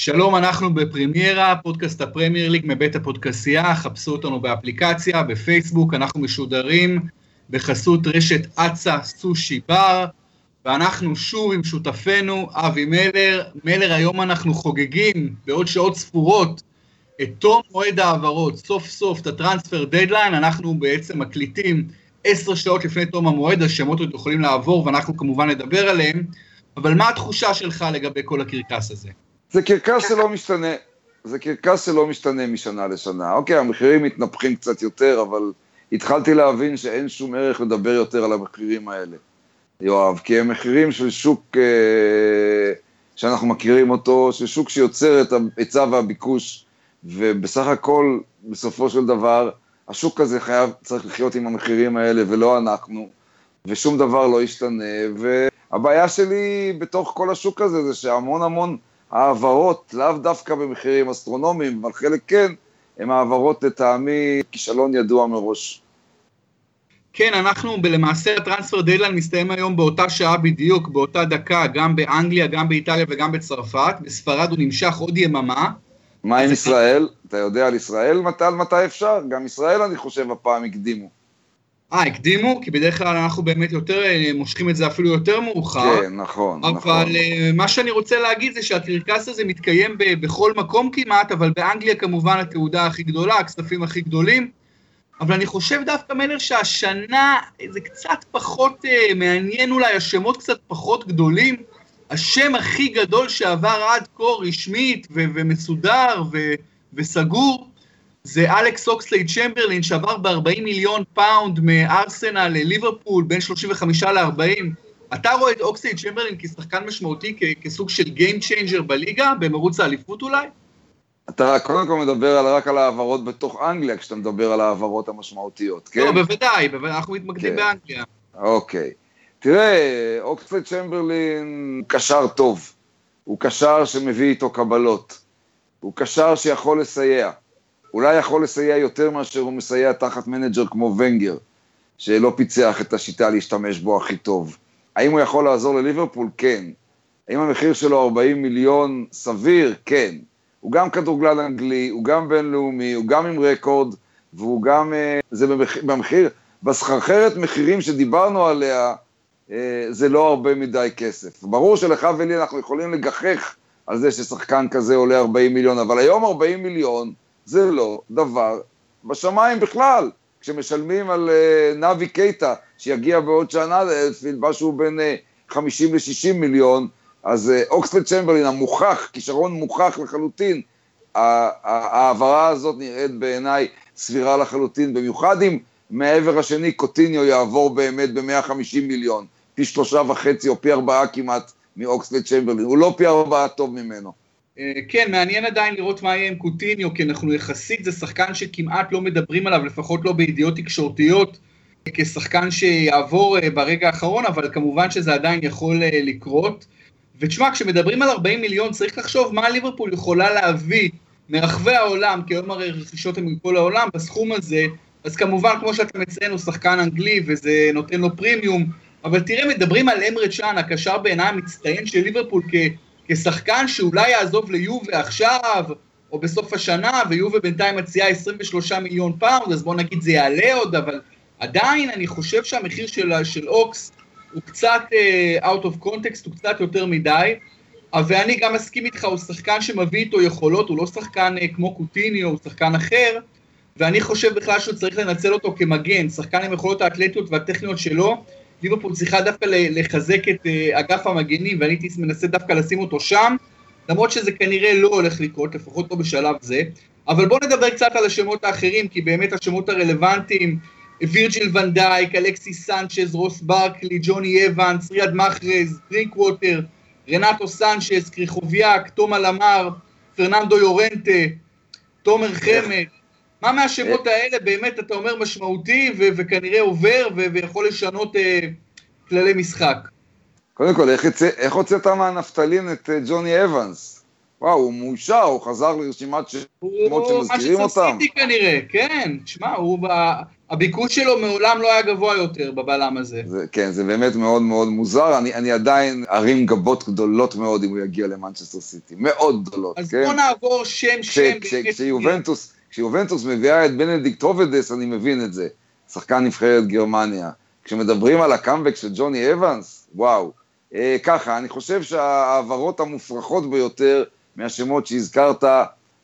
שלום, אנחנו בפרמיירה, פודקאסט הפרמייר ליג מבית הפודקסייה, חפשו אותנו באפליקציה, בפייסבוק, אנחנו משודרים בחסות רשת אצה סושי בר, ואנחנו שוב עם שותפנו אבי מלר. מלר, היום אנחנו חוגגים בעוד שעות ספורות את תום מועד העברות, סוף סוף את ה transfer deadline, אנחנו בעצם מקליטים עשר שעות לפני תום המועד, השמות עוד יכולים לעבור ואנחנו כמובן נדבר עליהם, אבל מה התחושה שלך לגבי כל הקרקס הזה? זה קרקס שלא משתנה, זה קרקס שלא משתנה משנה לשנה. אוקיי, המחירים מתנפחים קצת יותר, אבל התחלתי להבין שאין שום ערך לדבר יותר על המחירים האלה, יואב, כי הם מחירים של שוק אה, שאנחנו מכירים אותו, של שוק שיוצר את ההיצע והביקוש, ובסך הכל, בסופו של דבר, השוק הזה חייב, צריך לחיות עם המחירים האלה ולא אנחנו, ושום דבר לא ישתנה, והבעיה שלי בתוך כל השוק הזה זה שהמון המון העברות, לאו דווקא במחירים אסטרונומיים, אבל חלק כן, הן העברות לטעמי כישלון ידוע מראש. כן, אנחנו למעשה הטרנספר דדליין מסתיים היום באותה שעה בדיוק, באותה דקה, גם באנגליה, גם באיטליה וגם בצרפת. בספרד הוא נמשך עוד יממה. מה עם ישראל? אתה יודע על ישראל מתי, מתי אפשר? גם ישראל, אני חושב, הפעם הקדימו. אה, הקדימו? כי בדרך כלל אנחנו באמת יותר אה, מושכים את זה אפילו יותר מאוחר. כן, נכון, אבל נכון. אבל אה, מה שאני רוצה להגיד זה שהקרקס הזה מתקיים ב- בכל מקום כמעט, אבל באנגליה כמובן התעודה הכי גדולה, הכספים הכי גדולים. אבל אני חושב דווקא, מלר, שהשנה זה קצת פחות אה, מעניין אולי, השמות קצת פחות גדולים. השם הכי גדול שעבר עד כה רשמית ו- ומסודר ו- וסגור, זה אלכס אוקסלי צ'מברלין שעבר ב-40 מיליון פאונד מארסנל לליברפול, בין 35 ל-40. אתה רואה את אוקסלי צ'מברלין כשחקן משמעותי, כ- כסוג של Game Changer בליגה, במרוץ האליפות אולי? אתה קודם כל מדבר על, רק על העברות בתוך אנגליה, כשאתה מדבר על העברות המשמעותיות, כן? לא, בוודאי, בוודאי, אנחנו מתמקדים כן. באנגליה. אוקיי. תראה, אוקסלייד צ'מברלין קשר טוב. הוא קשר שמביא איתו קבלות. הוא קשר שיכול לסייע. אולי יכול לסייע יותר מאשר הוא מסייע תחת מנג'ר כמו ונגר, שלא פיצח את השיטה להשתמש בו הכי טוב. האם הוא יכול לעזור לליברפול? כן. האם המחיר שלו 40 מיליון סביר? כן. הוא גם כדורגלן אנגלי, הוא גם בינלאומי, הוא גם עם רקורד, והוא גם, אה, זה במחיר, בסחרחרת מחירים שדיברנו עליה, אה, זה לא הרבה מדי כסף. ברור שלך ולי אנחנו יכולים לגחך על זה ששחקן כזה עולה 40 מיליון, אבל היום 40 מיליון זה לא דבר בשמיים בכלל. כשמשלמים על אה, נאבי קייטה, שיגיע בעוד שנה משהו בין אה, 50 ל-60 מיליון, אז אה, אוקספלד צ'מברלין המוכח, כישרון מוכח לחלוטין, ההעברה הזאת נראית בעיניי סבירה לחלוטין, במיוחד אם מהעבר השני קוטיניו יעבור באמת ב-150 מיליון, פי שלושה וחצי או פי ארבעה כמעט מאוקספלד צ'מברלין, הוא לא פי ארבעה טוב ממנו. אה, כן, מעניין עדיין לראות מה יהיה עם קוטיניו, כי אנחנו יחסית, זה שחקן שכמעט לא מדברים עליו, לפחות לא בידיעות תקשורתיות, כשחקן שיעבור אה, ברגע האחרון, אבל כמובן שזה עדיין יכול אה, לקרות. ותשמע, כשמדברים על 40 מיליון, צריך לחשוב מה ליברפול יכולה להביא מרחבי העולם, כי היום הרי רכישות הן מכל העולם, בסכום הזה, אז כמובן, כמו שאתה מציין, הוא שחקן אנגלי, וזה נותן לו פרימיום, אבל תראה, מדברים על אמרה צ'אן, הקשר בעיניי המצטיין של ליברפול, כ... כשחקן שאולי יעזוב ליובה עכשיו, או בסוף השנה, ויובה בינתיים מציעה 23 מיליון פאונד, אז בוא נגיד זה יעלה עוד, אבל עדיין אני חושב שהמחיר של, של אוקס הוא קצת uh, out of context, הוא קצת יותר מדי, ואני גם מסכים איתך, הוא שחקן שמביא איתו יכולות, הוא לא שחקן uh, כמו קוטיניו, הוא שחקן אחר, ואני חושב בכלל שהוא צריך לנצל אותו כמגן, שחקן עם יכולות האתלטיות והטכניות שלו, ליברפול צריכה דווקא לחזק את uh, אגף המגנים, ואני הייתי מנסה דווקא לשים אותו שם, למרות שזה כנראה לא הולך לקרות, לפחות לא בשלב זה. אבל בואו נדבר קצת על השמות האחרים, כי באמת השמות הרלוונטיים, וירג'יל ונדייק, אלכסי סנצ'ז, רוס ברקלי, ג'וני אבנס, ריאד מחרז, דרינק ווטר, רנטו סנצ'ז, קריחוביאק, תומא למר, פרננדו יורנטה, תומר חמד. מה מהשמות האלה באמת אתה אומר משמעותי ו- וכנראה עובר ו- ויכול לשנות uh, כללי משחק? קודם כל, איך, יצא, איך הוצאת מהנפטלין את uh, ג'וני אבנס? וואו, הוא מאושר, הוא חזר לרשימת שמות שמזכירים אותם. הוא משהו סיטי כנראה, כן, שמע. הביקוש שלו מעולם לא היה גבוה יותר בבלם הזה. זה, כן, זה באמת מאוד מאוד מוזר, אני, אני עדיין ארים גבות גדולות מאוד אם הוא יגיע למנצ'סטר סיטי, מאוד גדולות, אז כן? בוא נעבור שם כש- שם. כשיובנטוס, מביאה את בנדיקט הוודס, אני מבין את זה, שחקן נבחרת גרמניה. כשמדברים על הקאמבק של ג'וני אבנס, וואו. אה, ככה, אני חושב שההעברות המופרכות ביותר מהשמות שהזכרת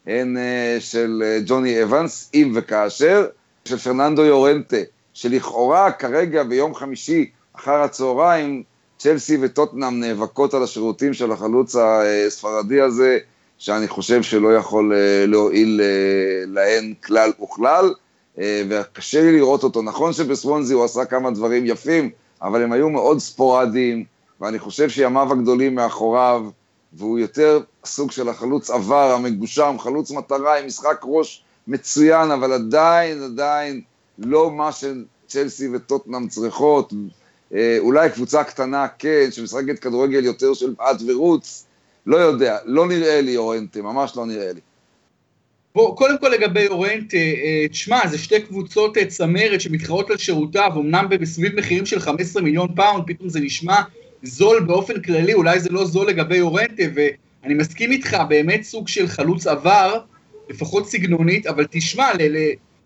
הן אה, של אה, ג'וני אבנס, אם וכאשר, של פרננדו יורנטה, שלכאורה כרגע ביום חמישי אחר הצהריים, צ'לסי וטוטנאם נאבקות על השירותים של החלוץ הספרדי הזה, שאני חושב שלא יכול אה, להועיל אה, להן כלל וכלל, אה, וקשה לי לראות אותו. נכון שבסוונזי הוא עשה כמה דברים יפים, אבל הם היו מאוד ספורדיים, ואני חושב שימיו הגדולים מאחוריו, והוא יותר סוג של החלוץ עבר, המגושם, חלוץ מטרה עם משחק ראש מצוין, אבל עדיין, עדיין לא מה שצ'לסי וטוטנאם צריכות. אולי קבוצה קטנה, כן, שמשחקת כדורגל יותר של בעט ורוץ, לא יודע, לא נראה לי יורנטה, ממש לא נראה לי. בוא, קודם כל לגבי יורנטה, אה, אה, תשמע, זה שתי קבוצות אה, צמרת שמתחרות על שירותיו, אמנם בסביב מחירים של 15 מיליון פאונד, פתאום זה נשמע זול באופן כללי, אולי זה לא זול לגבי יורנטה, ואני מסכים איתך, באמת סוג של חלוץ עבר, לפחות סגנונית, אבל תשמע,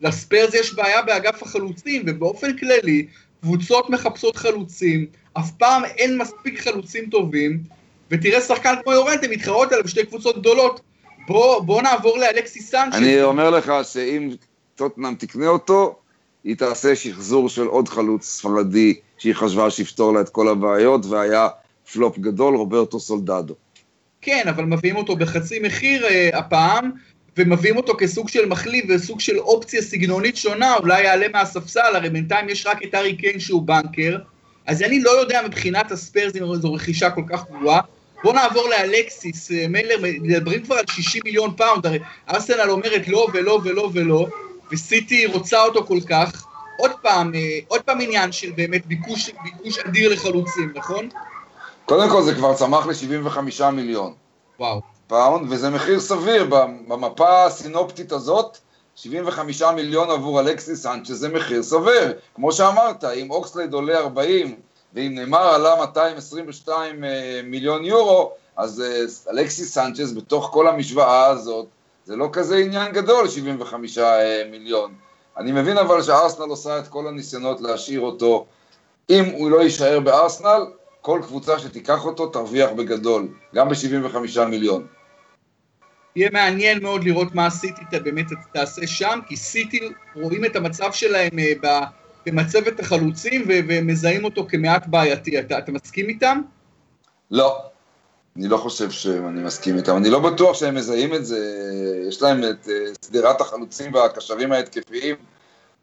לספיירס יש בעיה באגף החלוצים, ובאופן כללי, קבוצות מחפשות חלוצים, אף פעם אין מספיק חלוצים טובים, ותראה שחקן כמו יורנטה מתחרות עליו בשתי קבוצות גדולות. בוא, בוא נעבור לאלכסי סנצ'ס. אני אומר לך שאם טוטנאם תקנה אותו, היא תעשה שחזור של עוד חלוץ ספרדי שהיא חשבה שיפתור לה את כל הבעיות, והיה פלופ גדול, רוברטו סולדדו. כן, אבל מביאים אותו בחצי מחיר אה, הפעם, ומביאים אותו כסוג של מחליף וסוג של אופציה סגנונית שונה, אולי יעלה מהספסל, הרי בינתיים יש רק את הארי קיין שהוא בנקר, אז אני לא יודע מבחינת הספיירס אם זו רכישה כל כך גרועה. בוא נעבור לאלקסיס, אה, מלר, מדברים כבר על 60 מיליון פאונד, הרי ארסנל אומרת לא ולא ולא ולא, וסיטי רוצה אותו כל כך. עוד פעם, אה, עוד פעם עניין של באמת ביקוש, ביקוש אדיר לחלוצים, נכון? קודם כל זה כבר צמח ל-75 מיליון וואו. פאונד, וזה מחיר סביר במפה הסינופטית הזאת. 75 מיליון עבור אלכסיס סנצ'ס זה מחיר סביר. כמו שאמרת, אם אוקסלייד עולה 40 ואם ניימאר עלה 222 אה, מיליון יורו, אז אה, אלכסיס סנצ'ס בתוך כל המשוואה הזאת, זה לא כזה עניין גדול, 75 אה, מיליון. אני מבין אבל שארסנל עושה את כל הניסיונות להשאיר אותו. אם הוא לא יישאר בארסנל, כל קבוצה שתיקח אותו תרוויח בגדול, גם ב-75 מיליון. יהיה מעניין מאוד לראות מה סיטי באמת תעשה שם, כי סיטי רואים את המצב שלהם ב- במצבת החלוצים ו- ומזהים אותו כמעט בעייתי. אתה, אתה מסכים איתם? לא, אני לא חושב שאני מסכים איתם. אני לא בטוח שהם מזהים את זה. יש להם את אה, שדרת החלוצים והקשרים ההתקפיים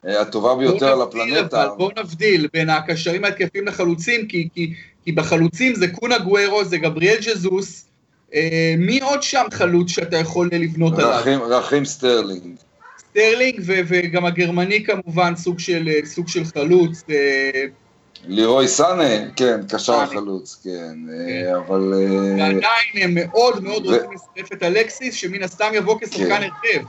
אה, הטובה ביותר על הפלנטה. אבל בוא נבדיל בין הקשרים ההתקפיים לחלוצים, כי, כי, כי בחלוצים זה קון אגוארו, זה גבריאל ז'סוס. אה, מי עוד שם חלוץ שאתה יכול לבנות עליו? רחים, רחים סטרלינג. סטרלינג ו- וגם הגרמני כמובן, סוג של, סוג של חלוץ. אה, לירוי סאנה, כן, קשר. חלוץ, כן, אה, אבל... אה, ועדיין הם מאוד מאוד רוצים לצרף את אלקסיס, שמן הסתם יבוא כשחקן כן. הרכב.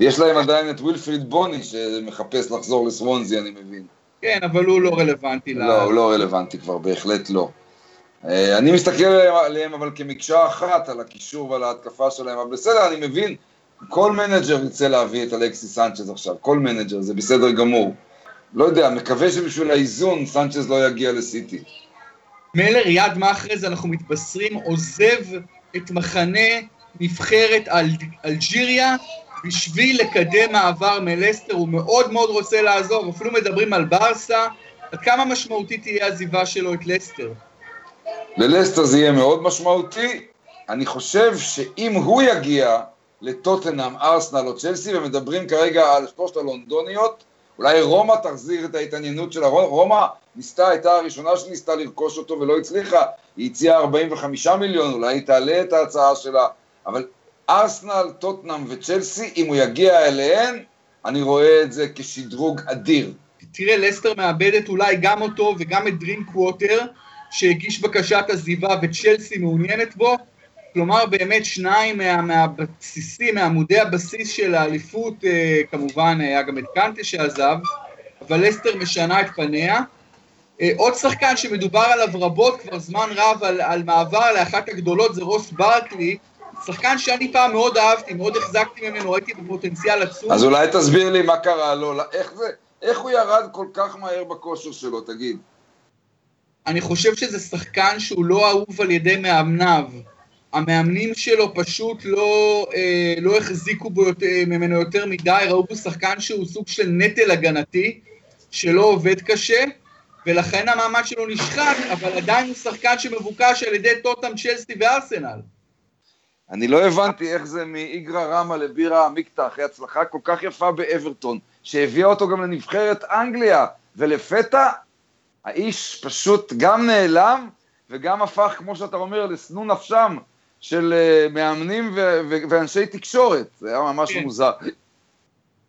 יש להם עדיין את ווילפריד בוני שמחפש לחזור לסוונזי, אני מבין. כן, אבל הוא לא רלוונטי. לא, הוא לא רלוונטי כבר, בהחלט לא. אני מסתכל עליהם אבל כמקשה אחת, על הקישור ועל ההתקפה שלהם, אבל בסדר, אני מבין, כל מנג'ר ירצה להביא את אלכסיס סנצ'ז עכשיו, כל מנג'ר, זה בסדר גמור. לא יודע, מקווה שבשביל האיזון סנצ'ז לא יגיע לסיטי. מלר מיד אחרי זה אנחנו מתבשרים, עוזב את מחנה נבחרת אל- אלג'יריה בשביל לקדם מעבר מלסטר, הוא מאוד מאוד רוצה לעזוב, אפילו מדברים על ברסה, עד כמה משמעותית תהיה העזיבה שלו את לסטר? ללסטר זה יהיה מאוד משמעותי. אני חושב שאם הוא יגיע לטוטנאם, ארסנל או צ'לסי, ומדברים כרגע על שלושת הלונדוניות, אולי רומא תחזיר את ההתעניינות שלה. רומא ניסתה, הייתה הראשונה שניסתה לרכוש אותו ולא הצליחה. היא הציעה 45 מיליון, אולי היא תעלה את ההצעה שלה. אבל ארסנל, טוטנאם וצ'לסי, אם הוא יגיע אליהן, אני רואה את זה כשדרוג אדיר. תראה, לסטר מאבדת אולי גם אותו וגם את דרין קווטר, שהגיש בקשת עזיבה וצ'לסי מעוניינת בו. כלומר, באמת שניים מה, מהבסיסים, מעמודי הבסיס של האליפות, אה, כמובן היה גם את קנטה שעזב. אבל לסטר משנה את פניה. אה, עוד שחקן שמדובר עליו רבות כבר זמן רב על, על מעבר לאחת הגדולות זה רוס ברקלי, שחקן שאני פעם מאוד אהבתי, מאוד החזקתי ממנו, ראיתי בפוטנציאל עצום. אז אולי תסביר לי מה קרה לו, איך זה, איך הוא ירד כל כך מהר בכושר שלו, תגיד. אני חושב שזה שחקן שהוא לא אהוב על ידי מאמניו. המאמנים שלו פשוט לא, אה, לא החזיקו בו יותר, ממנו יותר מדי, ראו בו שחקן שהוא סוג של נטל הגנתי, שלא עובד קשה, ולכן המעמד שלו נשחק, אבל עדיין הוא שחקן שמבוקש על ידי טוטם, צ'לסי וארסנל. אני לא הבנתי איך זה מאיגרא רמא לבירה עמיקתא, אחרי הצלחה כל כך יפה באברטון, שהביאה אותו גם לנבחרת אנגליה, ולפתע האיש פשוט גם נעלם, וגם הפך, כמו שאתה אומר, לשנוא נפשם של uh, מאמנים ו- ו- ואנשי תקשורת, זה היה ממש כן. מוזר.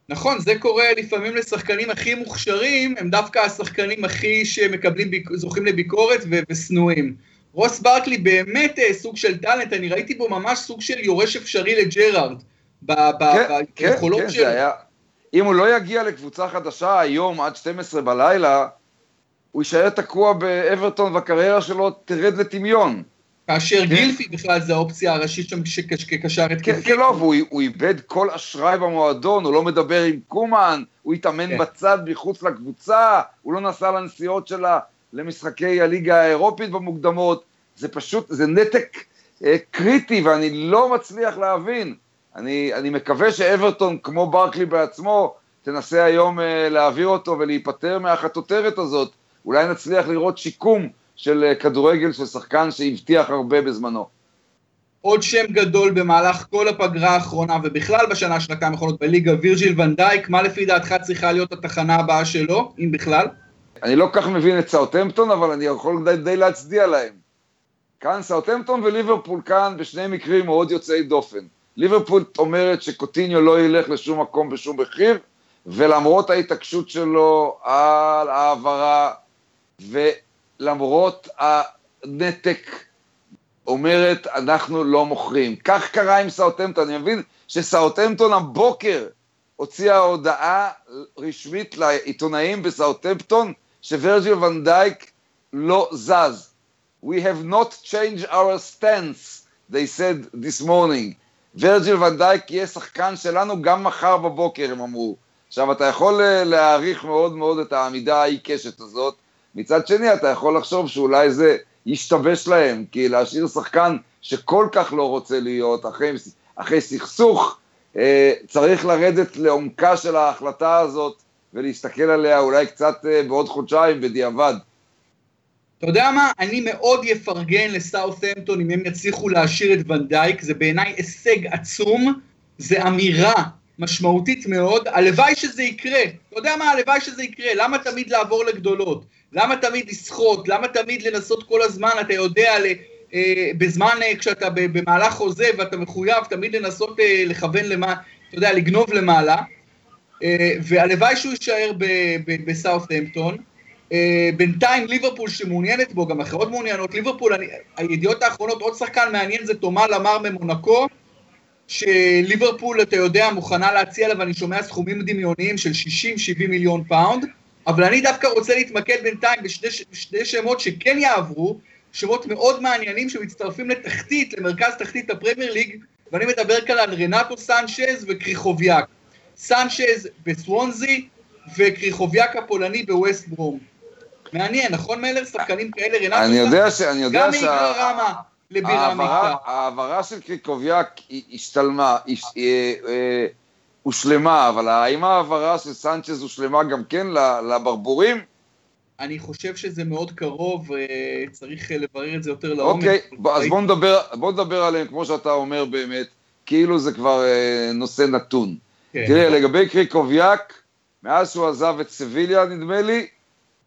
נכון, זה קורה לפעמים לשחקנים הכי מוכשרים, הם דווקא השחקנים הכי שמקבלים, זוכים לביקורת ושנואים. רוס ברקלי באמת אה, סוג של טאלנט, אני ראיתי בו ממש סוג של יורש אפשרי לג'רארד. כן, כן, כן, זה היה... אם הוא לא יגיע לקבוצה חדשה היום עד 12 בלילה, הוא יישאר תקוע באברטון והקריירה שלו תרד לטמיון. כאשר כן. גילפי בכלל זה האופציה הראשית שם כקשר התקפי. כן, כן, לא, והוא איבד כל אשראי במועדון, הוא לא מדבר עם קומן, הוא התאמן כן. בצד מחוץ לקבוצה, הוא לא נסע לנסיעות שלה למשחקי הליגה האירופית במוקדמות, זה פשוט, זה נתק אה, קריטי ואני לא מצליח להבין. אני, אני מקווה שאברטון, כמו ברקלי בעצמו, תנסה היום אה, להעביר אותו ולהיפטר מהחטוטרת הזאת. אולי נצליח לראות שיקום של אה, כדורגל של שחקן שהבטיח הרבה בזמנו. עוד שם גדול במהלך כל הפגרה האחרונה ובכלל בשנה שנתיים האחרונות בליגה, וירג'יל ונדייק, מה לפי דעתך צריכה להיות התחנה הבאה שלו, אם בכלל? אני לא כל כך מבין את סאוטמפטון, אבל אני יכול די, די להצדיע להם. כאן סאוטמפטון וליברפול כאן בשני מקרים מאוד יוצאי דופן. ליברפול אומרת שקוטיניו לא ילך לשום מקום בשום מחיר, ולמרות ההתעקשות שלו על העברה ולמרות הנתק, אומרת, אנחנו לא מוכרים. כך קרה עם סאוטמפטון, אני מבין שסאוטמפטון הבוקר הוציאה הודעה רשמית לעיתונאים בסאוטמפטון, שוורג'יל ונדייק לא זז. We have not changed our stance, they said this morning. ורג'יל ונדייק יהיה שחקן שלנו גם מחר בבוקר, הם אמרו. עכשיו, אתה יכול אה, להעריך מאוד מאוד את העמידה העיקשת הזאת, מצד שני, אתה יכול לחשוב שאולי זה ישתבש להם, כי להשאיר שחקן שכל כך לא רוצה להיות, אחרי, אחרי סכסוך, אה, צריך לרדת לעומקה של ההחלטה הזאת ולהסתכל עליה אולי קצת אה, בעוד חודשיים בדיעבד. אתה יודע מה? אני מאוד יפרגן לסאות'המפטון אם הם יצליחו להשאיר את ונדייק, זה בעיניי הישג עצום, זה אמירה משמעותית מאוד, הלוואי שזה יקרה. אתה יודע מה? הלוואי שזה יקרה, למה תמיד לעבור לגדולות? למה תמיד לסחוט? למה תמיד לנסות כל הזמן, אתה יודע, ל, אה, בזמן, אה, כשאתה במהלך חוזה ואתה מחויב, תמיד לנסות אה, לכוון למה, אתה יודע, לגנוב למעלה. אה, והלוואי שהוא יישאר בסאות'המפטון. אה, בינתיים ליברפול שמעוניינת בו, גם אחרות מעוניינות, ליברפול, אני, הידיעות האחרונות, עוד שחקן מעניין זה תומא למאר ממונקו, שליברפול, אתה יודע, מוכנה להציע עליו, אני שומע סכומים דמיוניים של 60-70 מיליון פאונד, אבל אני דווקא רוצה להתמקד בינתיים בשני, בשני שמות שכן יעברו, שמות מאוד מעניינים שמצטרפים לתחתית, למרכז תחתית הפרמייר ליג, ואני מדבר כאן על רנטו סנצ'ז וקריחוביאק. סנצ'ז בסוונזי וקריחוביאק הפולני בווסט ברום. מעניין, נכון מלר? שחקנים כאלה, רנטו אני יודע ש... אני יודע גם מאיגרא רמא. ההעברה של קריקוביאק השתלמה, אה, אה, הושלמה, אבל האם ההעברה של סנצ'ז הושלמה גם כן לברבורים? אני חושב שזה מאוד קרוב, אה, צריך לברר את זה יותר לעומק. אוקיי, אז בוא נדבר, בוא נדבר עליהם, כמו שאתה אומר באמת, כאילו זה כבר נושא נתון. כן. תראה, לגבי קריקוביאק, מאז שהוא עזב את סביליה, נדמה לי,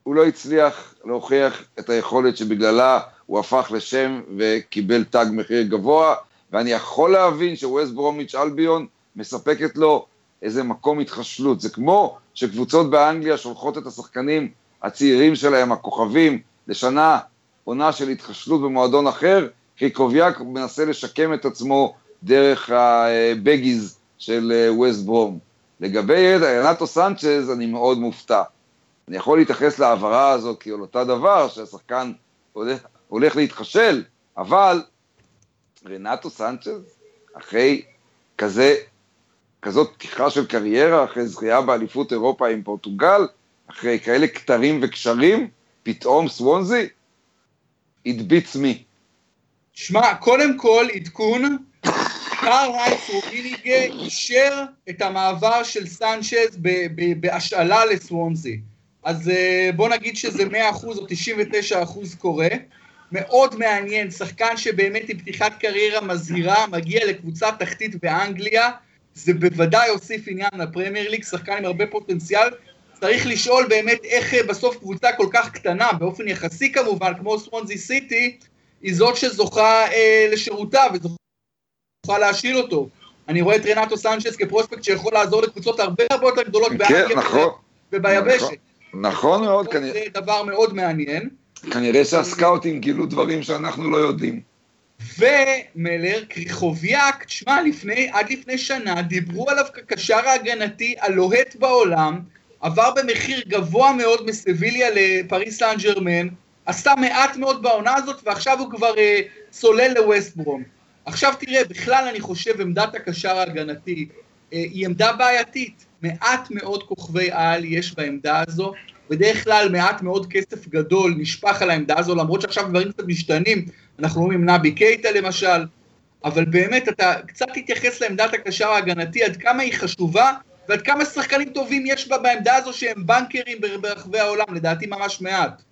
הוא לא הצליח להוכיח את היכולת שבגללה הוא הפך לשם וקיבל תג מחיר גבוה, ואני יכול להבין שווסט ברומיץ' אלביון מספקת לו איזה מקום התחשלות. זה כמו שקבוצות באנגליה שולחות את השחקנים הצעירים שלהם, הכוכבים, לשנה עונה של התחשלות במועדון אחר, כי קוביאק מנסה לשקם את עצמו דרך הבגיז של ווסט ברום. לגבי רנטו סנצ'ז, אני מאוד מופתע. אני יכול להתייחס להעברה הזו כאל דבר, שהשחקן הולך, הולך להתחשל, אבל רנטו סנצ'ז, אחרי כזה, כזאת פתיחה של קריירה, אחרי זכייה באליפות אירופה עם פורטוגל, אחרי כאלה כתרים וקשרים, פתאום סוונזי, beats me. שמע, קודם כל עדכון, קאר הייס רומיניגה אישר את המעבר של סנצ'ז בהשאלה לסוונזי. אז אה, בוא נגיד שזה 100% או 99% קורה. מאוד מעניין, שחקן שבאמת עם פתיחת קריירה מזהירה, מגיע לקבוצה תחתית באנגליה, זה בוודאי הוסיף עניין לפרמייר ליג, שחקן עם הרבה פוטנציאל. צריך לשאול באמת איך אה, בסוף קבוצה כל כך קטנה, באופן יחסי כמובן, כמו סוונזי סיטי, היא זאת שזוכה אה, לשירותה וזוכה להשאיל אותו. אני רואה את רנטו סנצ'ס כפרוספקט שיכול לעזור לקבוצות הרבה הרבה יותר גדולות כן, באנגליה נכון, וביבשת. נכון, נכון מאוד, כנראה. זה דבר מאוד מעניין. כנראה שהסקאוטים גילו דברים שאנחנו לא יודעים. ומלר, קריחוביאק, תשמע, לפני, עד לפני שנה דיברו עליו כקשר ההגנתי הלוהט בעולם, עבר במחיר גבוה מאוד מסביליה לפריס סן ג'רמן, עשה מעט מאוד בעונה הזאת, ועכשיו הוא כבר uh, צולל לווסטברום. עכשיו תראה, בכלל אני חושב עמדת הקשר ההגנתי uh, היא עמדה בעייתית. מעט מאוד כוכבי על יש בעמדה הזו, בדרך כלל מעט מאוד כסף גדול נשפך על העמדה הזו, למרות שעכשיו דברים קצת משתנים, אנחנו רואים נבי קייטה למשל, אבל באמת אתה קצת תתייחס לעמדת הקשר ההגנתי, עד כמה היא חשובה, ועד כמה שחקנים טובים יש בה בעמדה הזו שהם בנקרים ברחבי העולם, לדעתי ממש מעט.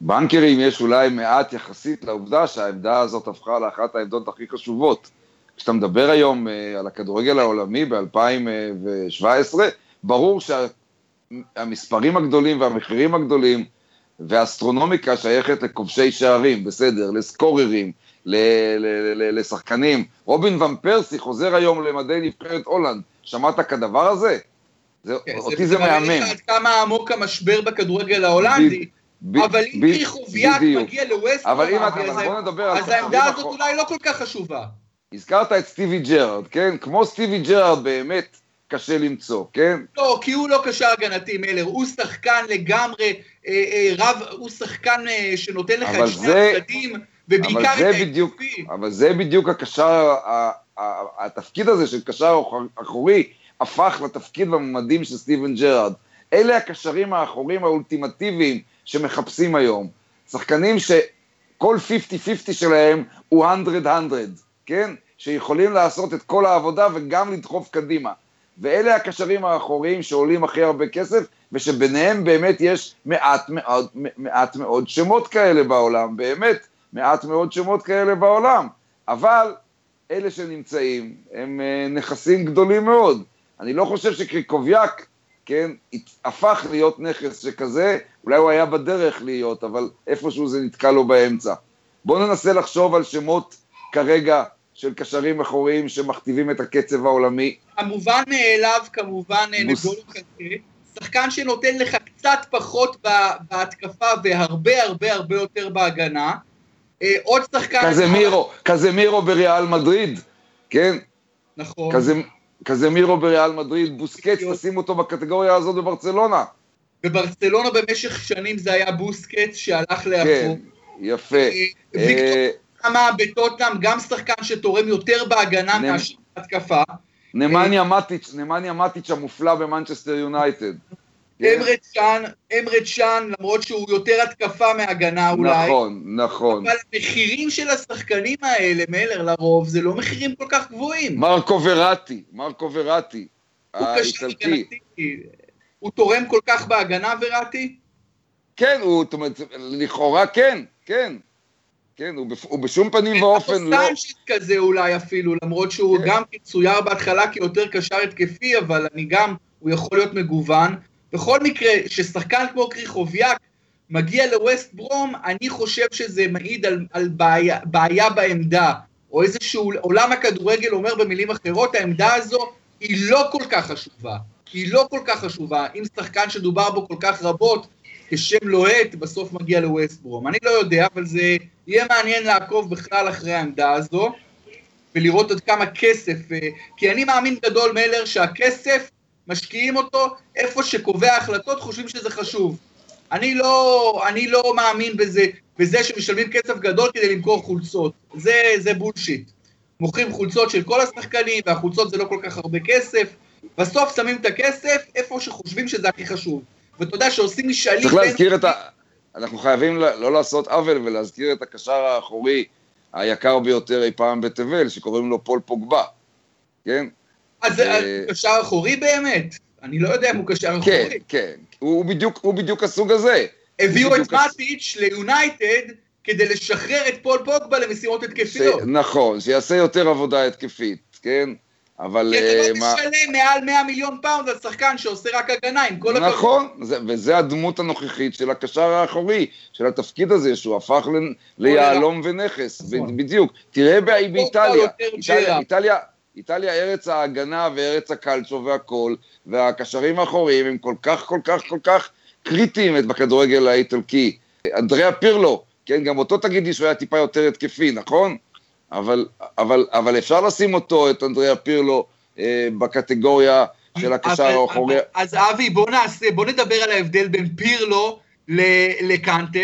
בנקרים יש אולי מעט יחסית לעובדה שהעמדה הזאת הפכה לאחת העמדות הכי חשובות. כשאתה מדבר היום uh, על הכדורגל העולמי ב-2017, ברור שהמספרים הגדולים והמחירים הגדולים והאסטרונומיקה שייכת לכובשי שערים, בסדר, לסקוררים, לשחקנים. רובין ון פרסי חוזר היום למדי נבחרת הולנד, שמעת כדבר הזה? זה, כן, אותי זה, זה מהמם. זה עד כמה עמוק המשבר בכדורגל ההולנדי. ב, אבל אם קריחוביאק מגיע לווסט, אז העמדה הזאת אולי לא כל כך חשובה. הזכרת את סטיבי ג'רארד, כן? כמו סטיבי ג'רארד באמת קשה למצוא, כן? לא, כי הוא לא קשר הגנתי, מלר, הוא שחקן לגמרי, אה, אה, רב, הוא שחקן אה, שנותן לך את שני הצדדים, ובעיקר את ההתקפי. אבל זה בדיוק הקשר, התפקיד הזה של קשר אחורי, הפך לתפקיד בממדים של סטיבן ג'רארד. אלה הקשרים האחוריים האולטימטיביים שמחפשים היום. שחקנים שכל 50-50 שלהם הוא 100-100, כן? שיכולים לעשות את כל העבודה וגם לדחוף קדימה. ואלה הקשרים האחוריים שעולים הכי הרבה כסף, ושביניהם באמת יש מעט מאוד, מעט מאוד שמות כאלה בעולם, באמת, מעט מאוד שמות כאלה בעולם. אבל אלה שנמצאים הם אה, נכסים גדולים מאוד. אני לא חושב שקריקוביאק, כן, הפך להיות נכס שכזה, אולי הוא היה בדרך להיות, אבל איפשהו זה נתקע לו באמצע. בואו ננסה לחשוב על שמות כרגע של קשרים אחוריים שמכתיבים את הקצב העולמי. המובן מאליו כמובן אה, נגולו חכה, שחקן שנותן לך קצת פחות בהתקפה והרבה הרבה הרבה יותר בהגנה. אה, עוד שחקן... כזה מירו, כזה מירו בריאל מדריד, כן? נכון. כזה, כזה מירו בריאל מדריד, בוסקץ, תשים אותו בקטגוריה הזאת בברצלונה. בברצלונה במשך שנים זה היה בוסקץ שהלך לאחור. כן, יפה. אה, ויקטור כמה בטוטנאם, גם שחקן שתורם יותר בהגנה. מאשר בהתקפה. נמניה מטיץ', נמניה מטיץ' המופלא במנצ'סטר יונייטד. אמרד שאן, אמרד שאן, למרות שהוא יותר התקפה מהגנה אולי. נכון, נכון. אבל המחירים של השחקנים האלה, מלר לרוב, זה לא מחירים כל כך גבוהים. מרקו וראטי, מרקו וראטי, האיטלקי. הוא תורם כל כך בהגנה וראטי? כן, הוא, זאת אומרת, לכאורה כן, כן. כן, הוא, בפ... הוא בשום פנים ואופן לא... סנצ'ס כזה אולי אפילו, למרות שהוא כן. גם צויר בהתחלה כיותר קשר התקפי, אבל אני גם, הוא יכול להיות מגוון. בכל מקרה, כששחקן כמו קריחוביאק מגיע לווסט ברום, אני חושב שזה מעיד על, על בעיה, בעיה בעמדה, או איזשהו עולם הכדורגל אומר במילים אחרות, העמדה הזו היא לא כל כך חשובה. היא לא כל כך חשובה. אם שחקן שדובר בו כל כך רבות, כשם לוהט, בסוף מגיע לווסטברום. אני לא יודע, אבל זה יהיה מעניין לעקוב בכלל אחרי העמדה הזו, ולראות עד כמה כסף, אה, כי אני מאמין גדול, מלר, שהכסף משקיעים אותו, איפה שקובע החלטות חושבים שזה חשוב. אני לא, אני לא מאמין בזה, בזה שמשלמים כסף גדול כדי למכור חולצות. זה, זה בולשיט. מוכרים חולצות של כל השחקנים, והחולצות זה לא כל כך הרבה כסף. בסוף שמים את הכסף איפה שחושבים שזה הכי חשוב. ואתה יודע שעושים משאלים... צריך להזכיר את ה... אנחנו חייבים לא לעשות עוול ולהזכיר את הקשר האחורי היקר ביותר אי פעם בתבל, שקוראים לו פול פוגבה, כן? אז זה אה, קשר אחורי באמת? אני לא יודע אם הוא קשר אחורי. כן, כן, הוא בדיוק, הוא בדיוק הסוג הזה. הביאו את מאטיץ' ליונייטד כדי לשחרר את פול פוגבה למשימות התקפיות. נכון, שיעשה יותר עבודה התקפית, כן? אבל... כי אתה לא משלם מעל 100 מיליון פאונד על שחקן שעושה רק הגנה, עם כל הכבוד. נכון, וזה הדמות הנוכחית של הקשר האחורי, של התפקיד הזה, שהוא הפך ליהלום ונכס, נכון. בדיוק. תראה באיטליה, איטליה, איטליה ארץ ההגנה וארץ הקלצ'ו והכל, והקשרים האחוריים הם כל כך, כל כך, כל כך קריטיים בכדורגל האיטלקי. אנדריאה פירלו, כן, גם אותו תגידי שהוא היה טיפה יותר התקפי, נכון? אבל, אבל, אבל אפשר לשים אותו, את אנדריאה פירלו, אה, בקטגוריה של הקשר האחורי. אז אבי, בוא נעשה, בוא נדבר על ההבדל בין פירלו לקנטה,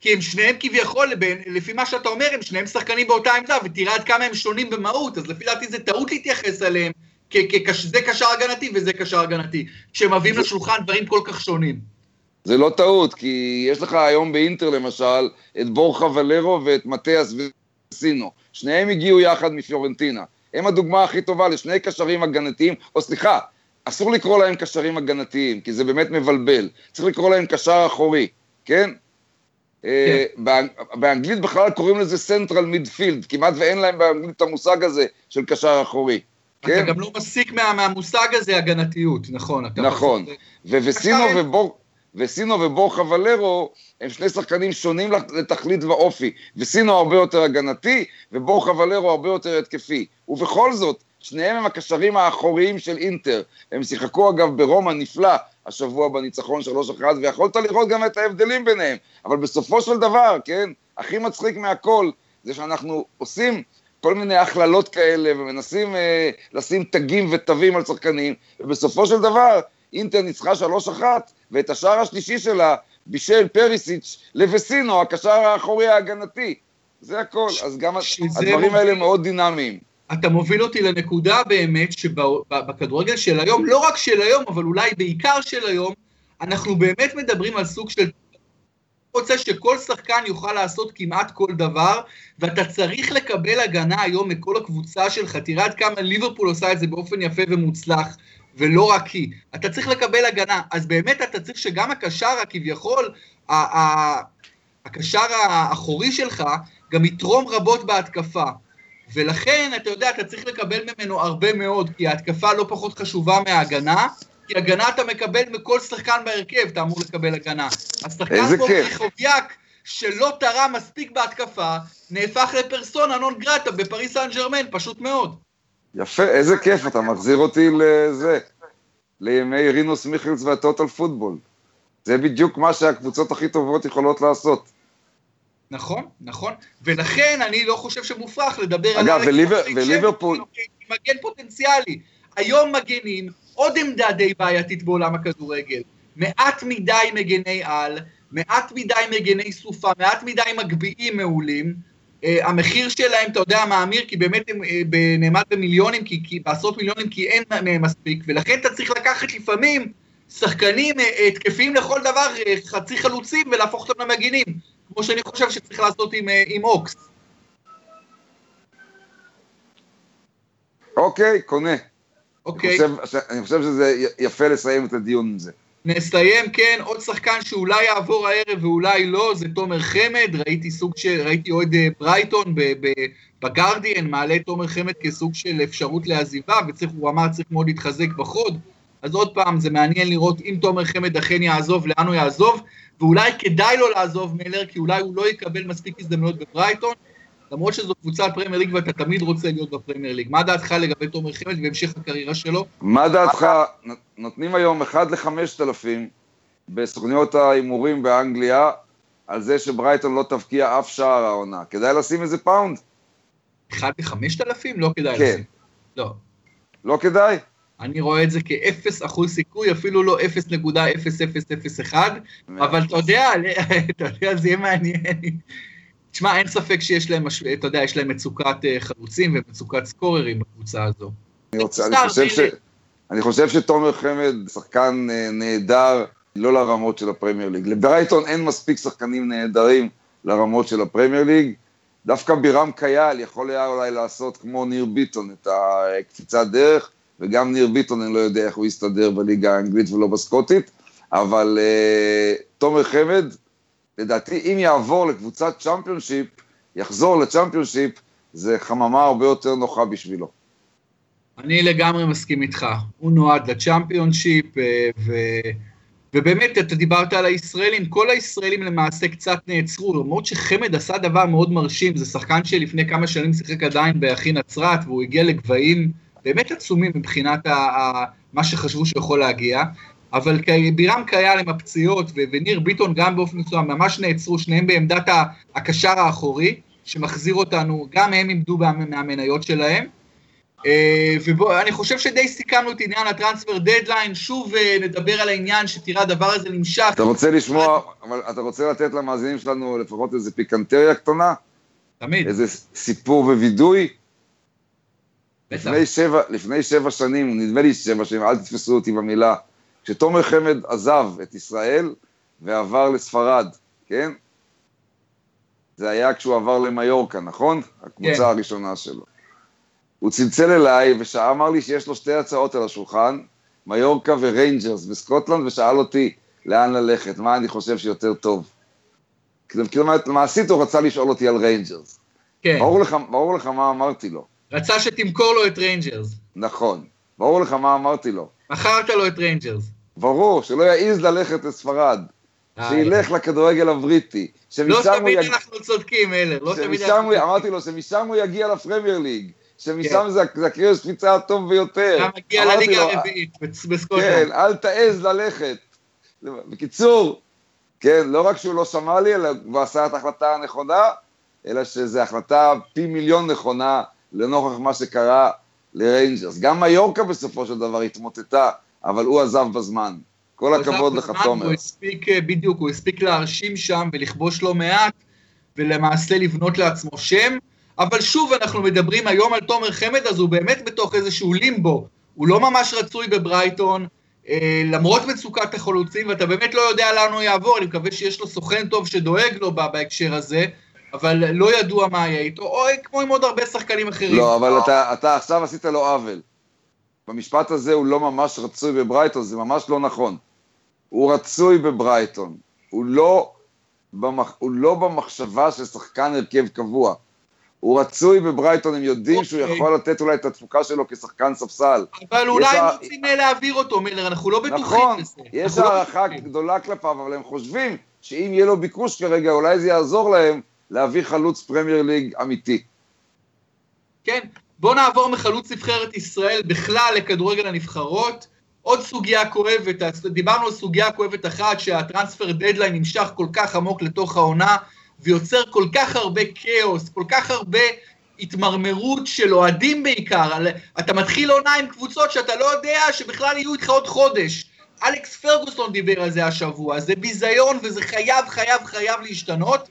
כי הם שניהם כביכול, לפי מה שאתה אומר, הם שניהם שחקנים באותה עמדה, ותראה עד כמה הם שונים במהות, אז לפי דעתי זה טעות להתייחס אליהם, זה קשר הגנתי וזה קשר הגנתי, כשהם מביאים לשולחן דברים כל כך שונים. זה לא טעות, כי יש לך היום באינטר למשל את בורחה ולרו ואת מטיאס וסינו. שניהם הגיעו יחד מפיורנטינה. הם הדוגמה הכי טובה לשני קשרים הגנתיים, או סליחה, אסור לקרוא להם קשרים הגנתיים, כי זה באמת מבלבל. צריך לקרוא להם קשר אחורי, כן? אה, כן. באנגלית בכלל קוראים לזה סנטרל מידפילד, כמעט ואין להם באנגלית את המושג הזה של קשר אחורי. אתה כן? גם לא מסיק מה, מהמושג הזה הגנתיות, נכון. נכון, וסינו ובור... וסינו ובורחה ולרו הם שני שחקנים שונים לתכלית ואופי, וסינו הרבה יותר הגנתי, ובורחה ולרו הרבה יותר התקפי. ובכל זאת, שניהם הם הקשרים האחוריים של אינטר. הם שיחקו אגב ברומא נפלא השבוע בניצחון 3-1, ויכולת לראות גם את ההבדלים ביניהם. אבל בסופו של דבר, כן, הכי מצחיק מהכל, זה שאנחנו עושים כל מיני הכללות כאלה, ומנסים אה, לשים תגים ותווים על שחקנים, ובסופו של דבר, אינטר ניצחה 3-1, ואת השער השלישי שלה בישל פריסיץ' לבסינו, הקשר האחורי ההגנתי. זה הכל, אז גם הדברים האלה מאוד דינמיים. אתה מוביל אותי לנקודה באמת שבכדורגל של היום, לא רק של היום, אבל אולי בעיקר של היום, אנחנו באמת מדברים על סוג של... רוצה שכל שחקן יוכל לעשות כמעט כל דבר, ואתה צריך לקבל הגנה היום מכל הקבוצה שלך. תראה עד כמה ליברפול עושה את זה באופן יפה ומוצלח. ולא רק היא. אתה צריך לקבל הגנה, אז באמת אתה צריך שגם הקשר הכביכול, הקשר האחורי שלך, גם יתרום רבות בהתקפה. ולכן, אתה יודע, אתה צריך לקבל ממנו הרבה מאוד, כי ההתקפה לא פחות חשובה מההגנה, כי הגנה אתה מקבל מכל שחקן בהרכב, אתה אמור לקבל הגנה. אז שחקן כמו רחוביאק, שלא תרם מספיק בהתקפה, נהפך לפרסונה נון גרטה בפריס סן ג'רמן, פשוט מאוד. יפה, איזה כיף, אתה מחזיר אותי לזה, לימי רינוס מיכלס והטוטל פוטבול. זה בדיוק מה שהקבוצות הכי טובות יכולות לעשות. נכון, נכון, ולכן אני לא חושב שמופרך לדבר אגב, על... אגב, וליברפול... מגן פוטנציאלי. היום מגנים עוד עמדה די בעייתית בעולם הכדורגל. מעט מדי מגני על, מעט מדי מגני סופה, מעט מדי מגביעים מעולים, Uh, המחיר שלהם, אתה יודע, מאמיר, כי באמת הם uh, נאמד במיליונים, כי, כי, בעשרות מיליונים, כי אין מהם מספיק, ולכן אתה צריך לקחת לפעמים שחקנים uh, התקפיים לכל דבר, uh, חצי חלוצים, ולהפוך אותם למגינים, כמו שאני חושב שצריך לעשות עם, uh, עם אוקס. אוקיי, קונה. אוקיי. אני חושב, אני חושב שזה יפה לסיים את הדיון עם זה. נסיים, כן, עוד שחקן שאולי יעבור הערב ואולי לא, זה תומר חמד, ראיתי סוג של, ראיתי אוהד אה, ברייטון בגרדיאן, מעלה תומר חמד כסוג של אפשרות לעזיבה, והוא אמר צריך מאוד להתחזק בחוד, אז עוד פעם, זה מעניין לראות אם תומר חמד אכן יעזוב, לאן הוא יעזוב, ואולי כדאי לו לעזוב מלר, כי אולי הוא לא יקבל מספיק הזדמנויות בברייטון, למרות שזו קבוצת פרמייר ליג ואתה תמיד רוצה להיות בפרמייר ליג. מה דעתך לגבי תומר חמד והמשך הקריירה שלו? מה דעתך, נותנים היום 1 ל-5,000 בסוכניות ההימורים באנגליה, על זה שברייטון לא תבקיע אף שער העונה. כדאי לשים איזה פאונד? 1 ל-5,000? לא כדאי כן. לשים. לא. לא כדאי? אני רואה את זה כאפס אחוז סיכוי, אפילו לא 0.0001, אבל אתה יודע, אתה יודע, זה יהיה מעניין. תשמע, אין ספק שיש להם, אתה יודע, יש להם מצוקת אה, חלוצים ומצוקת סקוררים בקבוצה הזו. אני, רוצה, אני, חושב ש, אני חושב שתומר חמד שחקן אה, נהדר, לא לרמות של הפרמייר ליג. לברייטון אין מספיק שחקנים נהדרים לרמות של הפרמייר ליג. דווקא בירם כיאל יכול היה אולי לעשות כמו ניר ביטון את הקפיצת דרך, וגם ניר ביטון, אני לא יודע איך הוא יסתדר בליגה האנגלית ולא בסקוטית, אבל אה, תומר חמד, לדעתי, אם יעבור לקבוצת צ'מפיונשיפ, יחזור לצ'מפיונשיפ, זה חממה הרבה יותר נוחה בשבילו. אני לגמרי מסכים איתך. הוא נועד לצ'מפיונשיפ, אה, ו... ובאמת, אתה דיברת על הישראלים, כל הישראלים למעשה קצת נעצרו, למרות שחמד עשה דבר מאוד מרשים, זה שחקן שלפני כמה שנים שיחק עדיין באחי נצרת, והוא הגיע לגבהים באמת עצומים מבחינת ה- ה- מה שחשבו שהוא יכול להגיע, אבל בירם קייל עם הפציעות, וניר ביטון גם באופן מסוים, ממש נעצרו, שניהם בעמדת הקשר האחורי, שמחזיר אותנו, גם הם איבדו מהמניות שלהם. אה, ואני חושב שדי סיכמנו את עניין הטרנספר דדליין, שוב אה, נדבר על העניין שתראה הדבר הזה נמשך. אתה רוצה לשמוע, אבל אתה רוצה לתת למאזינים שלנו לפחות איזה פיקנטריה קטנה? תמיד. איזה סיפור ווידוי? לפני שבע, לפני שבע שנים, נדמה לי שבע שנים, אל תתפסו אותי במילה, כשתומר חמד עזב את ישראל ועבר לספרד, כן? זה היה כשהוא עבר למיורקה, נכון? הקבוצה כן. הראשונה שלו. הוא צלצל אליי ואמר לי שיש לו שתי הצעות על השולחן, מיורקה וריינג'רס בסקוטלנד, ושאל אותי לאן ללכת, מה אני חושב שיותר טוב. כלומר, מעשית הוא רצה לשאול אותי על ריינג'רס. כן. ברור לך, ברור לך מה אמרתי לו. רצה שתמכור לו את ריינג'רס. נכון. ברור לך מה אמרתי לו. מכרת לו את ריינג'רס. ברור, שלא יעז ללכת לספרד. אה, שילך לכדורגל הבריטי. לא תמיד אנחנו צודקים, מלר, לא תמיד אנחנו צודקים. אמרתי לו שמשם הוא יגיע לפרמייר ליג. שמשם כן. זה, זה הקרש קפיצה הטוב ביותר. אתה מגיע לליגה הרביעית בסקוטלנד. כן, אל תעז ללכת. בקיצור, כן, לא רק שהוא לא שמע לי, אלא הוא עשה את ההחלטה הנכונה, אלא שזו החלטה פי מיליון נכונה לנוכח מה שקרה לריינג'רס. גם מיורקה בסופו של דבר התמוטטה, אבל הוא עזב בזמן. כל הכבוד לך, תומר. הוא הספיק, אה, בדיוק, הוא הספיק להרשים שם ולכבוש לא מעט, ולמעשה לבנות לעצמו שם. אבל שוב אנחנו מדברים היום על תומר חמד, אז הוא באמת בתוך איזשהו לימבו. הוא לא ממש רצוי בברייטון, אה, למרות מצוקת החלוצים, ואתה באמת לא יודע לאן הוא יעבור, אני מקווה שיש לו סוכן טוב שדואג לו בהקשר הזה, אבל לא ידוע מה יהיה איתו, או כמו עם עוד הרבה שחקנים אחרים. לא, אבל אתה, אתה עכשיו עשית לו עוול. במשפט הזה הוא לא ממש רצוי בברייטון, זה ממש לא נכון. הוא רצוי בברייטון, הוא לא, במח, הוא לא במחשבה של שחקן הרכב קבוע. הוא רצוי בברייטון, הם יודעים okay. שהוא אוקיי. יכול לתת אולי את התפוקה שלו כשחקן ספסל. אבל אולי הם רוצים ה... להעביר אותו, מילר, אנחנו לא בטוחים נכון, בזה. נכון, יש הערכה לא גדולה כלפיו, אבל הם חושבים שאם יהיה לו ביקוש כרגע, אולי זה יעזור להם להביא חלוץ פרמייר ליג אמיתי. כן, בואו נעבור מחלוץ נבחרת ישראל בכלל לכדורגל הנבחרות. עוד סוגיה כואבת, דיברנו על סוגיה כואבת אחת, שהטרנספר דדליין נמשך כל כך עמוק לתוך העונה, ויוצר כל כך הרבה כאוס, כל כך הרבה התמרמרות של אוהדים בעיקר. אתה מתחיל עונה עם קבוצות שאתה לא יודע שבכלל יהיו איתך עוד חודש. אלכס פרגוסון דיבר על זה השבוע, זה ביזיון וזה חייב, חייב, חייב להשתנות.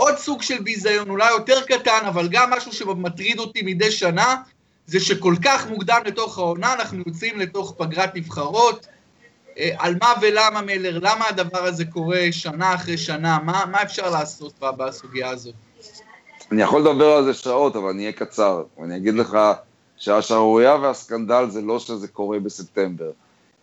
עוד סוג של ביזיון, אולי יותר קטן, אבל גם משהו שמטריד אותי מדי שנה, זה שכל כך מוקדם לתוך העונה, אנחנו יוצאים לתוך פגרת נבחרות. אה, על מה ולמה מלר, למה הדבר הזה קורה שנה אחרי שנה, מה, מה אפשר לעשות בסוגיה הזאת? אני יכול לדבר על זה שעות, אבל אני אהיה קצר. אני אגיד לך שהשערורייה והסקנדל זה לא שזה קורה בספטמבר.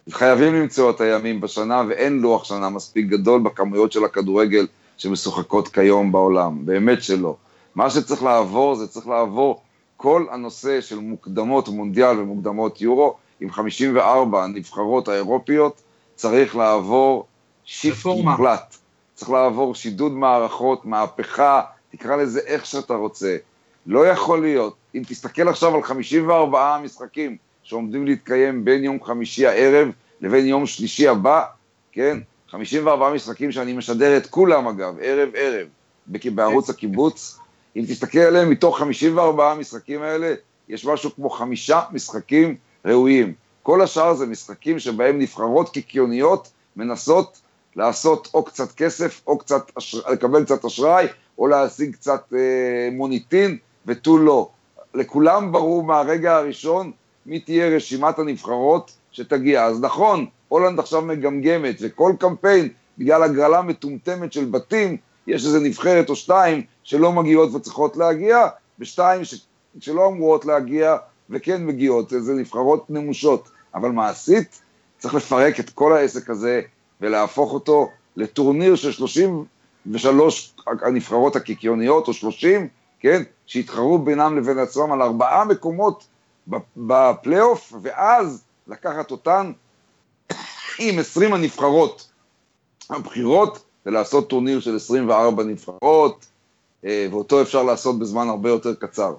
חייבים למצוא את הימים בשנה, ואין לוח שנה מספיק גדול בכמויות של הכדורגל שמשוחקות כיום בעולם, באמת שלא. מה שצריך לעבור, זה צריך לעבור כל הנושא של מוקדמות מונדיאל ומוקדמות יורו, עם 54 הנבחרות האירופיות, צריך לעבור שיפט מוחלט. צריך לעבור שידוד מערכות, מהפכה, תקרא לזה איך שאתה רוצה. לא יכול להיות, אם תסתכל עכשיו על 54 משחקים שעומדים להתקיים בין יום חמישי הערב לבין יום שלישי הבא, כן? 54 משחקים שאני משדר את כולם אגב, ערב-ערב, בערוץ הקיבוץ. אם תסתכל עליהם, מתוך 54 המשחקים האלה, יש משהו כמו חמישה משחקים ראויים. כל השאר זה משחקים שבהם נבחרות קיקיוניות מנסות לעשות או קצת כסף, או קצת, לקבל קצת אשראי, או להשיג קצת אה, מוניטין, ותו לא. לכולם ברור מהרגע הראשון מי תהיה רשימת הנבחרות שתגיע. אז נכון, הולנד עכשיו מגמגמת, וכל קמפיין, בגלל הגרלה מטומטמת של בתים, יש איזה נבחרת או שתיים שלא מגיעות וצריכות להגיע, ושתיים ש... שלא אמורות להגיע וכן מגיעות, זה נבחרות נמושות. אבל מעשית, צריך לפרק את כל העסק הזה ולהפוך אותו לטורניר של 33 הנבחרות הקיקיוניות, או 30, כן, שיתחרו בינם לבין עצמם על ארבעה מקומות בפלייאוף, ואז לקחת אותן עם 20 הנבחרות הבחירות, ולעשות טורניר של 24 נבחרות, אה, ואותו אפשר לעשות בזמן הרבה יותר קצר.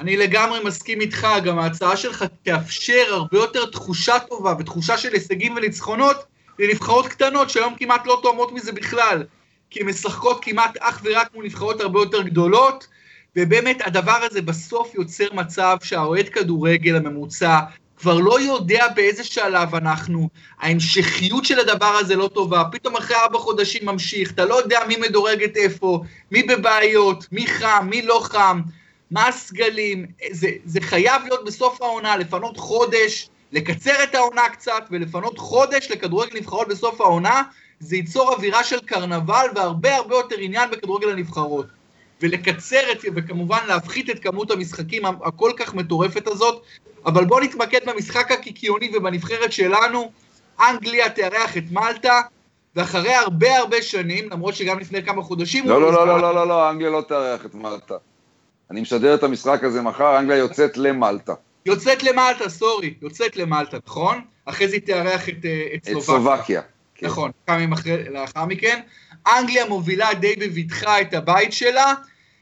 אני לגמרי מסכים איתך, גם ההצעה שלך תאפשר הרבה יותר תחושה טובה ותחושה של הישגים וניצחונות לנבחרות קטנות שהיום כמעט לא תואמות מזה בכלל, כי הן משחקות כמעט אך ורק מול נבחרות הרבה יותר גדולות, ובאמת הדבר הזה בסוף יוצר מצב שהאוהד כדורגל הממוצע כבר לא יודע באיזה שלב אנחנו, ההמשכיות של הדבר הזה לא טובה, פתאום אחרי ארבע חודשים ממשיך, אתה לא יודע מי מדורגת איפה, מי בבעיות, מי חם, מי לא חם, מה הסגלים, זה, זה חייב להיות בסוף העונה, לפנות חודש, לקצר את העונה קצת ולפנות חודש לכדורגל נבחרות בסוף העונה, זה ייצור אווירה של קרנבל והרבה הרבה יותר עניין בכדורגל הנבחרות. ולקצר את, וכמובן להפחית את כמות המשחקים הכל כך מטורפת הזאת, אבל בואו נתמקד במשחק הקיקיוני ובנבחרת שלנו, אנגליה תארח את מלטה, ואחרי הרבה הרבה שנים, למרות שגם לפני כמה חודשים... לא, לא, לא, לא, לא, לא, לא, אנגליה לא תארח את מלטה. אני משדר את המשחק הזה מחר, אנגליה יוצאת למלטה. יוצאת למלטה, סורי, יוצאת למלטה, נכון? אחרי זה היא תארח את, אה, את סלובקיה. את סלובקיה. כן. נכון, כמה ימים לאחר מכן. אנגליה מובילה די בבטחה את הבית שלה,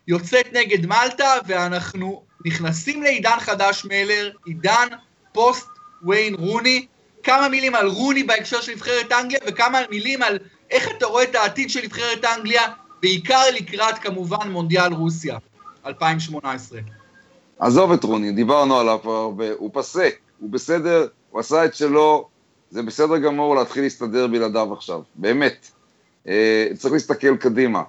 יוצאת נגד מלטה, ואנחנו נכנסים לעידן חדש מלר, עידן פוסט ויין רוני. כמה מילים על רוני בהקשר של נבחרת אנגליה, וכמה מילים על איך אתה רואה את העתיד של נבחרת אנגליה, בעיקר לקראת כמובן מונדיאל רוסיה, 2018. עזוב את רוני, דיברנו עליו הרבה, הוא פסה, הוא בסדר, הוא עשה את שלו, זה בסדר גמור להתחיל להסתדר בלעדיו עכשיו, באמת. אה, צריך להסתכל קדימה.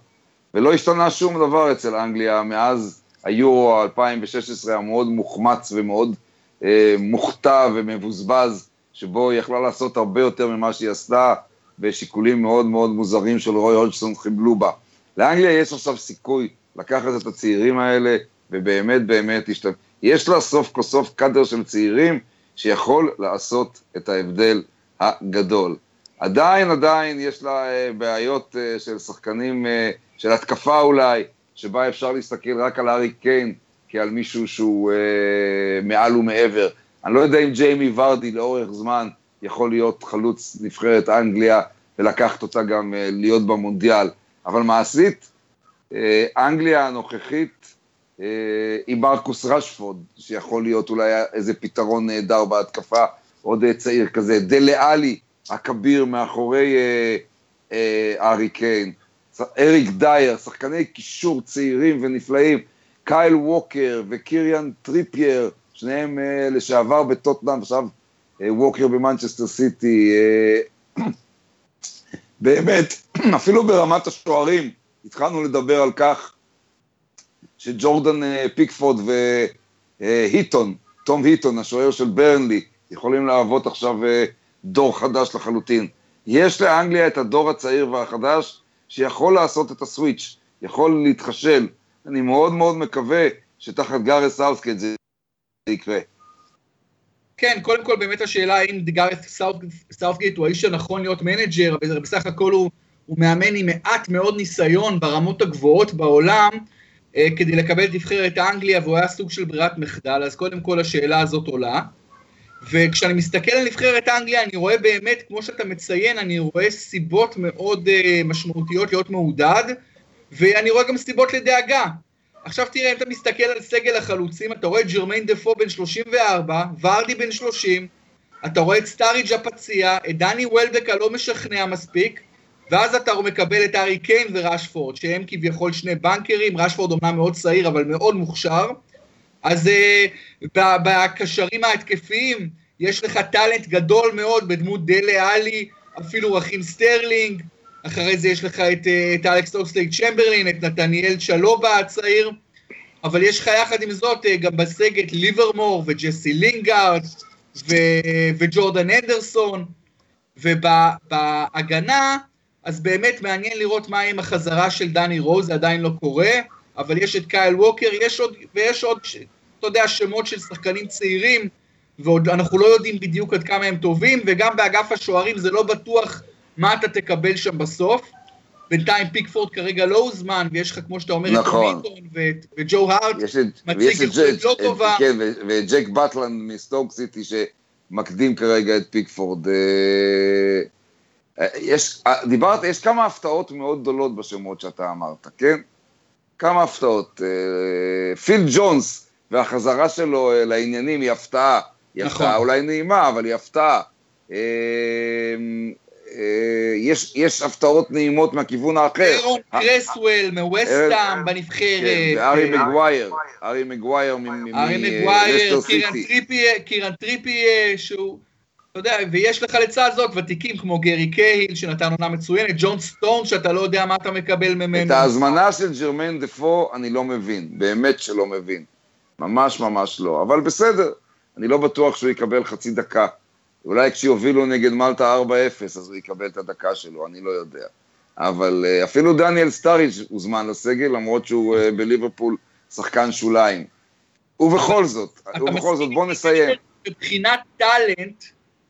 ולא השתנה שום דבר אצל אנגליה מאז היורו 2016 המאוד מוחמץ ומאוד אה, מוכתע ומבוזבז, שבו היא יכלה לעשות הרבה יותר ממה שהיא עשתה, ושיקולים מאוד מאוד מוזרים של רוי הודג'סון חיבלו בה. לאנגליה יש עכשיו סיכוי לקחת את הצעירים האלה, ובאמת באמת השת... יש לה סוף כל סוף קאדר של צעירים שיכול לעשות את ההבדל הגדול. עדיין, עדיין יש לה אה, בעיות אה, של שחקנים, אה, של התקפה אולי, שבה אפשר להסתכל רק על הארי קיין כעל מישהו שהוא מעל ומעבר. אני לא יודע אם ג'יימי ורדי לאורך זמן יכול להיות חלוץ נבחרת אנגליה ולקחת אותה גם להיות במונדיאל, אבל מעשית, אנגליה הנוכחית עם מרקוס רשפורד, שיכול להיות אולי איזה פתרון נהדר בהתקפה, עוד צעיר כזה, דלה עלי, הכביר מאחורי אה, אה, ארי קיין, אריק דייר, שחקני קישור צעירים ונפלאים, קייל ווקר וקיריאן טריפייר, שניהם אה, לשעבר בטוטנאם, עכשיו אה, ווקר במנצ'סטר סיטי, אה, באמת, אפילו ברמת השוערים, התחלנו לדבר על כך שג'ורדן אה, פיקפורד והיטון, תום היטון, השוער של ברנלי, יכולים להוות עכשיו אה, דור חדש לחלוטין. יש לאנגליה את הדור הצעיר והחדש שיכול לעשות את ה switch, יכול להתחשל. אני מאוד מאוד מקווה שתחת גארת' סאות'גייט זה יקרה. כן, קודם כל באמת השאלה האם גארת' סאות'גייט הוא האיש הנכון להיות manager, אבל בסך הכל הוא, הוא מאמן עם מעט מאוד ניסיון ברמות הגבוהות בעולם, אה, כדי לקבל את נבחרת אנגליה, והוא היה סוג של ברירת מחדל, אז קודם כל השאלה הזאת עולה. וכשאני מסתכל על נבחרת אנגליה, אני רואה באמת, כמו שאתה מציין, אני רואה סיבות מאוד uh, משמעותיות להיות מעודד, ואני רואה גם סיבות לדאגה. עכשיו תראה, אם אתה מסתכל על סגל החלוצים, אתה רואה את ג'רמיין דפו בן 34, ורדי בן 30, אתה רואה את סטאריג' הפציע, את דני וולבק הלא משכנע מספיק, ואז אתה מקבל את ארי קיין וראשפורד, שהם כביכול שני בנקרים, ראשפורד אומנם מאוד צעיר, אבל מאוד מוכשר. אז אה, בקשרים ההתקפיים, יש לך טאלנט גדול מאוד בדמות דלה עלי, אפילו רחים סטרלינג, אחרי זה יש לך את, אה, את אלכס אוקסלייד צ'מברלין, את נתניאל צ'לובה הצעיר, אבל יש לך יחד עם זאת אה, גם בסגל את ליברמור וג'סי לינגארד ו- וג'ורדן אנדרסון, ובהגנה, אז באמת מעניין לראות מה עם החזרה של דני רוז, זה עדיין לא קורה, אבל יש את קייל ווקר, יש עוד, ויש עוד, אתה יודע, שמות של שחקנים צעירים, ועוד אנחנו לא יודעים בדיוק עד כמה הם טובים, וגם באגף השוערים זה לא בטוח מה אתה תקבל שם בסוף. בינתיים פיקפורד כרגע לא הוזמן, ויש לך, כמו שאתה אומר, נכון. את מיטון וג'ו הארט, מציג יכולת לא טובה. כן, וג'ק באטלן מסטוק סיטי, שמקדים כרגע את פיקפורד. אה, אה, יש, אה, דיברת, יש כמה הפתעות מאוד גדולות בשמות שאתה אמרת, כן? כמה הפתעות. פיל ג'ונס והחזרה שלו לעניינים היא הפתעה. היא נכון. הפתעה אולי נעימה, אבל היא הפתעה. אה, יש, יש הפתעות נעימות מהכיוון האחר. אירון קרסוול מווסטאם בנבחרת. כן, וארי מגווייר, ארי מגווייר מלסטר סיטי. קירן טריפייר שהוא... אתה יודע, ויש לך לצד זאת ותיקים כמו גרי קייל, שנתן עונה מצוינת, ג'ון סטון, שאתה לא יודע מה אתה מקבל ממנו. את ההזמנה של ג'רמיין דפו אני לא מבין, באמת שלא מבין. ממש ממש לא, אבל בסדר, אני לא בטוח שהוא יקבל חצי דקה. אולי כשיובילו נגד מלטה 4-0, אז הוא יקבל את הדקה שלו, אני לא יודע. אבל uh, אפילו דניאל סטאריץ' הוזמן לסגל, למרות שהוא uh, בליברפול שחקן שוליים. ובכל זאת, ובכל זאת, בוא נסיים. מבחינת טאלנט,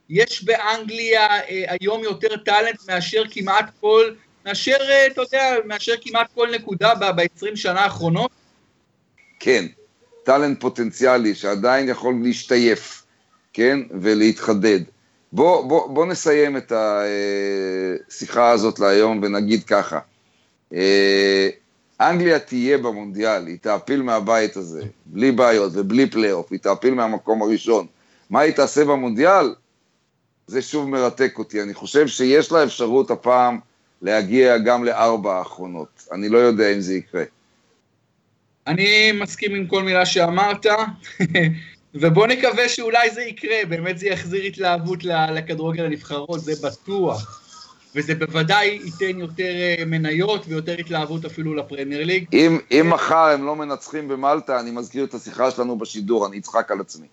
יש באנגליה uh, היום יותר טאלנט מאשר כמעט כל, מאשר, אתה יודע, מאשר כמעט כל נקודה ב-20 שנה האחרונות? כן, טאלנט פוטנציאלי שעדיין יכול להשתייף. כן, ולהתחדד. בוא, בוא, בוא נסיים את השיחה הזאת להיום ונגיד ככה. אה, אנגליה תהיה במונדיאל, היא תעפיל מהבית הזה, בלי בעיות ובלי פלייאוף, היא תעפיל מהמקום הראשון. מה היא תעשה במונדיאל? זה שוב מרתק אותי. אני חושב שיש לה אפשרות הפעם להגיע גם לארבע האחרונות. אני לא יודע אם זה יקרה. אני מסכים עם כל מילה שאמרת. ובוא נקווה שאולי זה יקרה, באמת זה יחזיר התלהבות לכדורגל הנבחרות, זה בטוח. וזה בוודאי ייתן יותר אה, מניות ויותר התלהבות אפילו לפרמייר ליג. אם, אם מחר הם לא מנצחים במלטה, אני מזכיר את השיחה שלנו בשידור, אני אצחק על עצמי.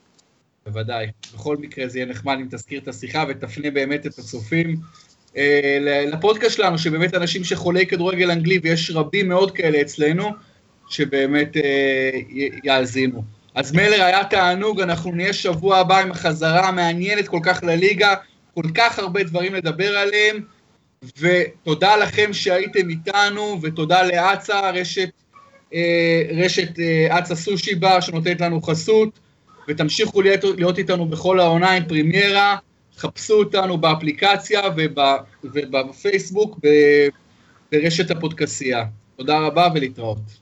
בוודאי. בכל מקרה זה יהיה נחמד אם תזכיר את השיחה ותפנה באמת את הצופים אה, לפודקאסט שלנו, שבאמת אנשים שחולי כדורגל אנגלי, ויש רבים מאוד כאלה אצלנו, שבאמת אה, יאזינו. אז מלר היה תענוג, אנחנו נהיה שבוע הבא עם החזרה המעניינת כל כך לליגה, כל כך הרבה דברים לדבר עליהם, ותודה לכם שהייתם איתנו, ותודה לאצה, רשת, אה, רשת אה, אצה סושי בר שנותנת לנו חסות, ותמשיכו להיות, להיות איתנו בכל העונה עם פרימיירה, חפשו אותנו באפליקציה ובפייסבוק ברשת הפודקסייה. תודה רבה ולהתראות.